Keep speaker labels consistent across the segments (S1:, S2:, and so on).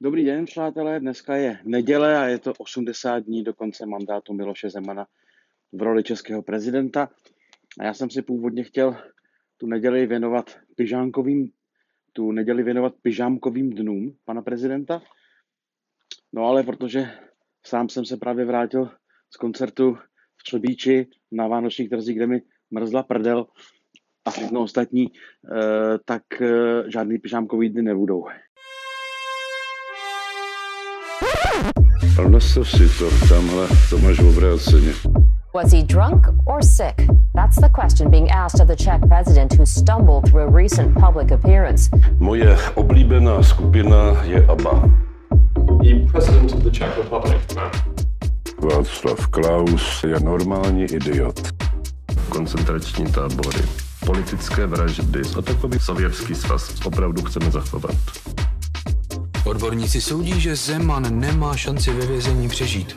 S1: Dobrý den, přátelé. Dneska je neděle a je to 80 dní do konce mandátu Miloše Zemana v roli českého prezidenta. A já jsem si původně chtěl tu neděli věnovat pyžánkovým, tu neděli věnovat pyžámkovým dnům pana prezidenta. No ale protože sám jsem se právě vrátil z koncertu v Třebíči na Vánočních trzích, kde mi mrzla prdel a všechno ostatní, eh, tak eh, žádný pyžámkový dny nebudou.
S2: Ale nastav si to, tamhle, to máš obráceně.
S3: Was he drunk or sick? That's the question being asked of the Czech president who stumbled through a recent public appearance.
S2: Moje oblíbená skupina je ABBA.
S4: The president of the Czech Republic, ma'am.
S2: Václav Klaus je normální idiot. Koncentrační tábory, politické vraždy a takový sovětský svaz opravdu chceme zachovat.
S5: Odborníci soudí, že Zeman nemá šanci ve vězení přežít.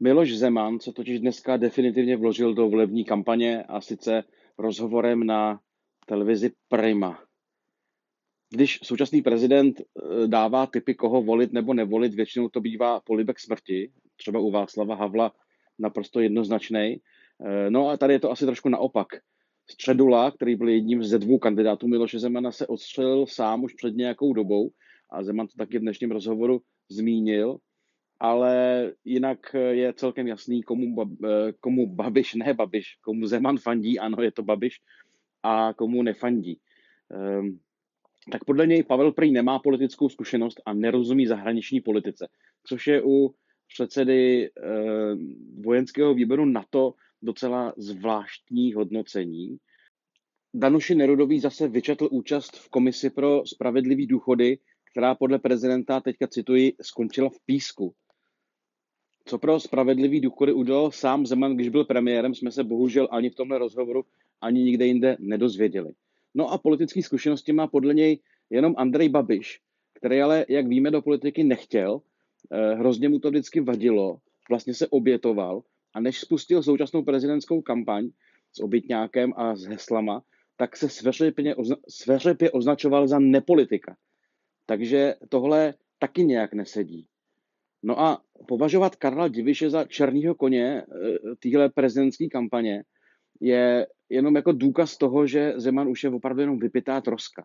S1: Miloš Zeman se totiž dneska definitivně vložil do volební kampaně a sice rozhovorem na televizi Prima. Když současný prezident eh, dává typy, koho volit nebo nevolit, většinou to bývá polibek smrti, třeba u Václava Havla naprosto jednoznačný. Eh, No a tady je to asi trošku naopak. Středula, který byl jedním ze dvou kandidátů Miloše Zemana, se odstřelil sám už před nějakou dobou a Zeman to taky v dnešním rozhovoru zmínil, ale jinak je celkem jasný, komu, eh, komu Babiš, ne Babiš, komu Zeman fandí, ano, je to Babiš, a komu nefandí. Ehm, tak podle něj Pavel Prý nemá politickou zkušenost a nerozumí zahraniční politice, což je u předsedy eh, vojenského výboru NATO docela zvláštní hodnocení. Danuši Nerudový zase vyčetl účast v komisi pro spravedlivý důchody, která podle prezidenta, teďka cituji, skončila v písku. Co pro spravedlivý důchody udělal sám Zeman, když byl premiérem, jsme se bohužel ani v tomhle rozhovoru, ani nikde jinde nedozvěděli. No a politické zkušenosti má podle něj jenom Andrej Babiš, který ale, jak víme, do politiky nechtěl, eh, hrozně mu to vždycky vadilo, vlastně se obětoval a než spustil současnou prezidentskou kampaň s obytňákem a s heslama, tak se sveřepě, ozna, sveřepě označoval za nepolitika. Takže tohle taky nějak nesedí. No a považovat Karla Diviše za černýho koně eh, téhle prezidentské kampaně je jenom jako důkaz toho, že Zeman už je opravdu jenom vypitá troska.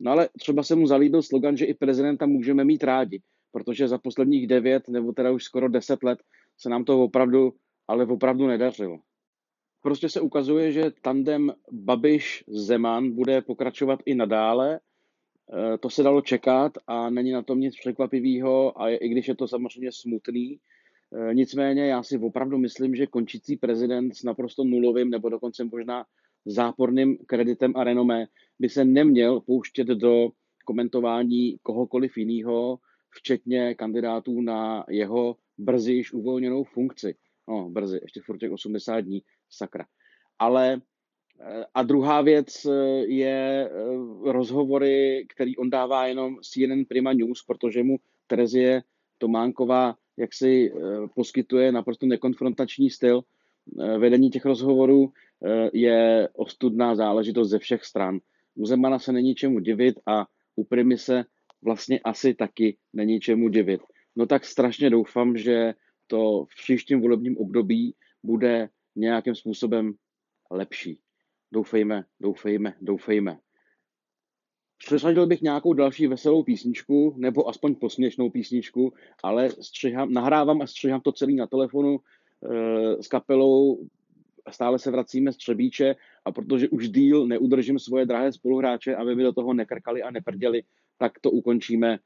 S1: No ale třeba se mu zalíbil slogan, že i prezidenta můžeme mít rádi, protože za posledních devět nebo teda už skoro deset let se nám to opravdu, ale opravdu nedařilo. Prostě se ukazuje, že tandem Babiš-Zeman bude pokračovat i nadále. Eh, To se dalo čekat a není na tom nic překvapivého, a i když je to samozřejmě smutný. Eh, Nicméně já si opravdu myslím, že končící prezident s naprosto nulovým nebo dokonce možná záporným kreditem a renomé by se neměl pouštět do komentování kohokoliv jiného, včetně kandidátů na jeho brzy již uvolněnou funkci. No, brzy, ještě furt těch 80 dní, sakra. Ale eh, a druhá věc eh, je eh, rozhovory, který on dává jenom CNN Prima News, protože mu Terezie Tománková jaksi eh, poskytuje naprosto nekonfrontační styl. Vedení těch rozhovorů je ostudná záležitost ze všech stran. U Zemana se není čemu divit a u Primy se vlastně asi taky není čemu divit. No tak strašně doufám, že to v příštím volebním období bude nějakým způsobem lepší. Doufejme, doufejme, doufejme. Přesadil bych nějakou další veselou písničku, nebo aspoň posměšnou písničku, ale střihám, nahrávám a střihám to celý na telefonu e, s kapelou, stále se vracíme z Třebíče a protože už díl neudržím svoje drahé spoluhráče, aby mi do toho nekrkali a neprděli, tak to ukončíme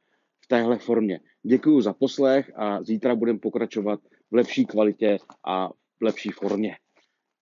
S1: v téhle formě. Děkuji za poslech a zítra budeme pokračovat v lepší kvalitě a v lepší formě.